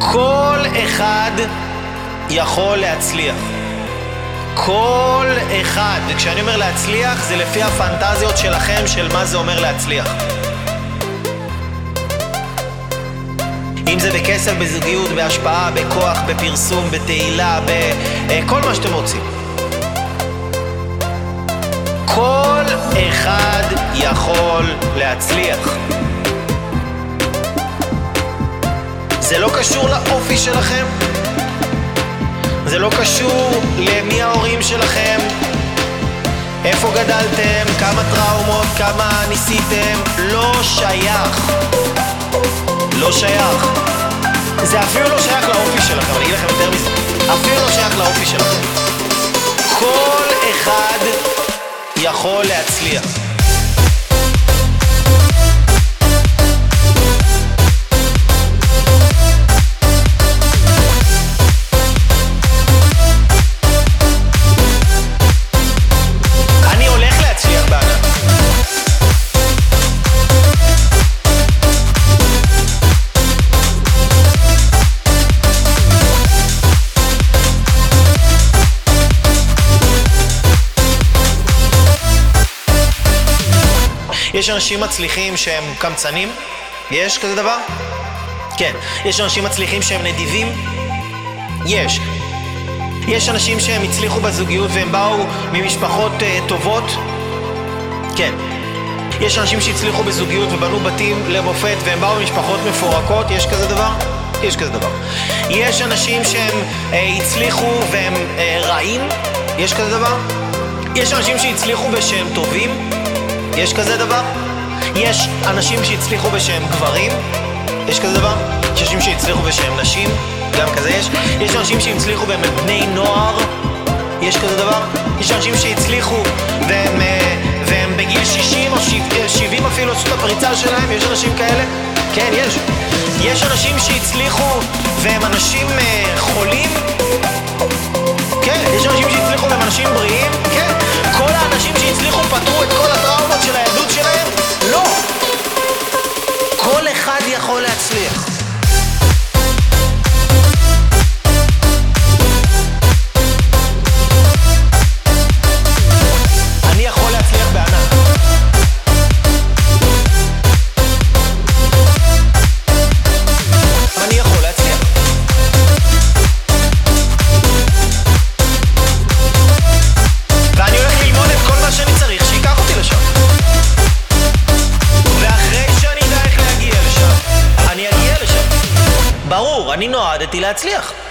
כל אחד יכול להצליח. כל אחד, וכשאני אומר להצליח, זה לפי הפנטזיות שלכם של מה זה אומר להצליח. אם זה בכסף, בזוגיות, בהשפעה, בכוח, בפרסום, בתהילה, בכל מה שאתם רוצים. כל אחד יכול להצליח. זה לא קשור לאופי שלכם, זה לא קשור למי ההורים שלכם, איפה גדלתם, כמה טראומות, כמה ניסיתם, לא שייך. לא שייך. זה אפילו לא שייך לאופי שלכם, אני אגיד לכם יותר מזה. אפילו לא שייך לאופי שלכם. כל אחד יכול להצליח. יש אנשים מצליחים שהם קמצנים? יש כזה דבר? כן. יש אנשים מצליחים שהם נדיבים? יש. יש אנשים שהם הצליחו בזוגיות והם באו ממשפחות uh, טובות? כן. יש אנשים שהצליחו בזוגיות ובנו בתים למופת והם באו ממשפחות מפורקות? יש כזה דבר? יש כזה דבר. יש אנשים שהם uh, הצליחו והם uh, רעים? יש כזה דבר? יש אנשים שהצליחו ושהם טובים? יש כזה דבר? יש אנשים שהצליחו בשם גברים? יש כזה דבר? יש אנשים שהצליחו בשם נשים? גם כזה יש? יש אנשים שהצליחו והם בני נוער? יש כזה דבר? יש אנשים שהצליחו והם, אה, והם בגיל 60 או 70 אפילו עשו את הפריצה שלהם? יש אנשים כאלה? כן, יש. יש אנשים שהצליחו והם אנשים אה, חולים? כן. יש אנשים יכול להצליח. אני נועדתי להצליח.